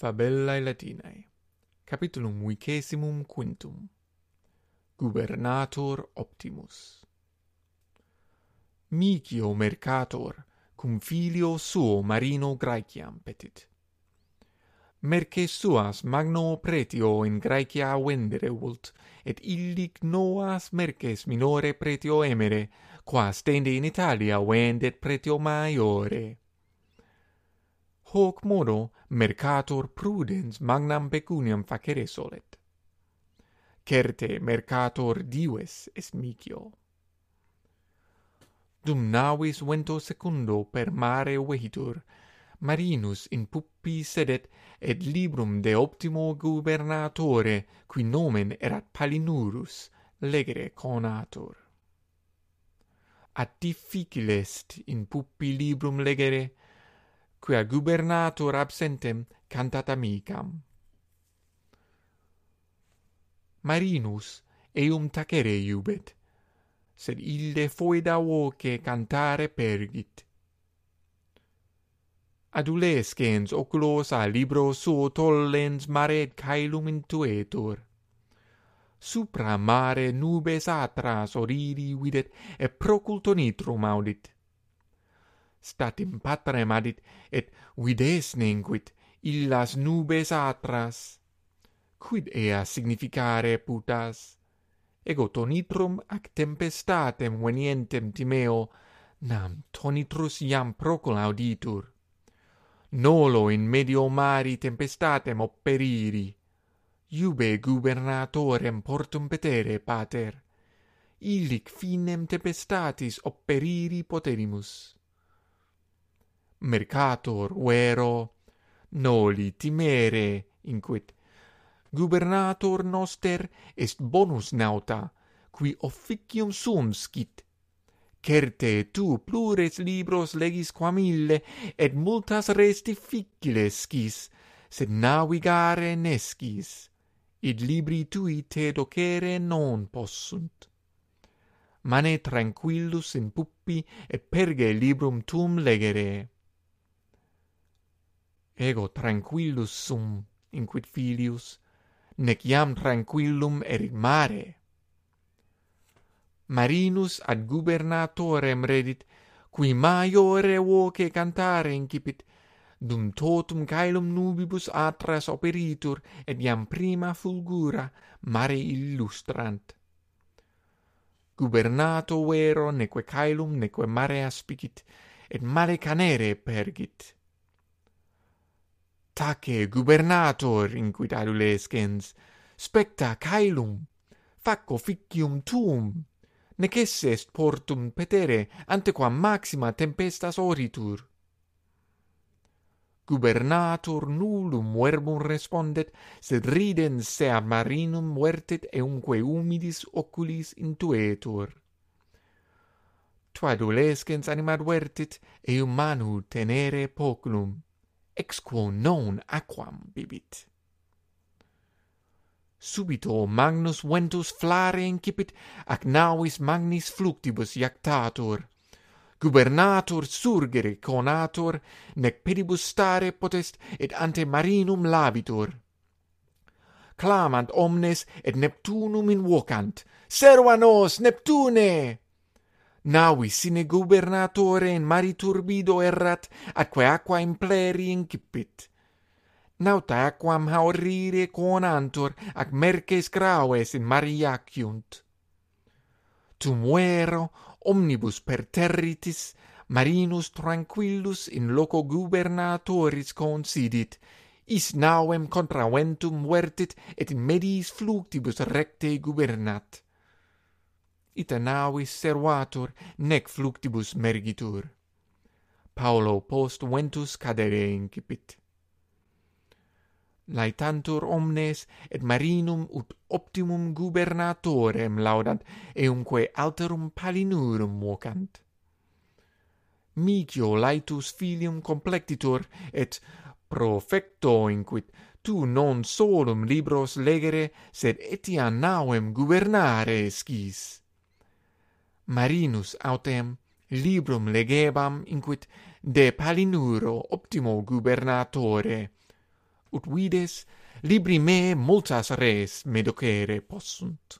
Fabellae Latinae. Capitulum vicesimum quintum. Gubernator Optimus. Micio Mercator cum filio suo Marino Graeciam petit. Merce suas magno pretio in Graecia vendere vult et illic noas merces minore pretio emere quas tende in Italia vendet pretio maiore hoc modo mercator prudens magnam pecuniam facere solet. Certe mercator dives est micio. Dum navis vento secundo per mare vehitur, Marinus in puppi sedet et librum de optimo gubernatore, qui nomen erat Palinurus, legere conatur. At difficile est in puppi librum legere, quia gubernator absentem cantat amicam. Marinus eum tacere iubet, sed ille foeda voce cantare pergit. Adulescens oculos a libro suo tollens maret caelum intuetur. Supra mare nubes atras oriri videt, et proculto nitrum audit statim patrem adit, et vides nenquit illas nubes atras. Quid ea significare putas? Ego tonitrum ac tempestatem venientem timeo, nam tonitrus iam procolauditur. Nolo in medio mari tempestatem opperiri. Iube gubernatorem portum petere, pater. Illic finem tempestatis opperiri poterimus mercator vero noli timere, inquit. Gubernator noster est bonus nauta, qui officium sum scit. Certe tu plures libros legis quam ille, et multas res difficile scis, sed navigare nescis, id libri tui te docere non possunt. Mane tranquillus in puppi, et perge librum tum legere ego tranquillus sum inquit filius nec iam tranquillum erit mare. Marinus ad gubernatorem redit qui maiore voce cantare incipit dum totum caelum nubibus atras operitur et iam prima fulgura mare illustrant. Gubernato vero neque caelum neque mare aspicit et mare canere pergit tace gubernator inquidadulescens, specta caelum, facco ficium tuum, nec esse est portum petere, antequam maxima tempestas oritur. Gubernator nullum verbum respondet, sed ridens sea marinum muertet eumque humidis oculis intuetur. Twadolescens animad vertit, eum manu tenere poculum ex quo non aquam bibit. Subito magnus ventus flare incipit, ac navis magnis fluctibus iactatur. Gubernator surgere conator, nec pedibus stare potest, et ante marinum labitur. Clamant omnes, et Neptunum invocant, Serva nos, Neptune! navi sine gubernatore in mari turbido errat, atque aqua impleri incipit. Nauta aquam haurire conantur, ac merces graues in mari aciunt. Tumuero omnibus per territis, marinus tranquillus in loco gubernatoris considit, is nauem contraventum vertit et in mediis fluctibus recte gubernat ita navis servatur, nec fluctibus mergitur. Paulo post ventus cadere incipit. Laetantur omnes et marinum ut optimum gubernatorem laudant, eumque alterum palinurum vocant. Micio laetus filium complectitur, et profecto inquit, tu non solum libros legere, sed etiam nauem gubernare scis marinus autem librum legebam inquit de Palinuro optimo gubernatore. Ut vides libri me multas res medocere possunt.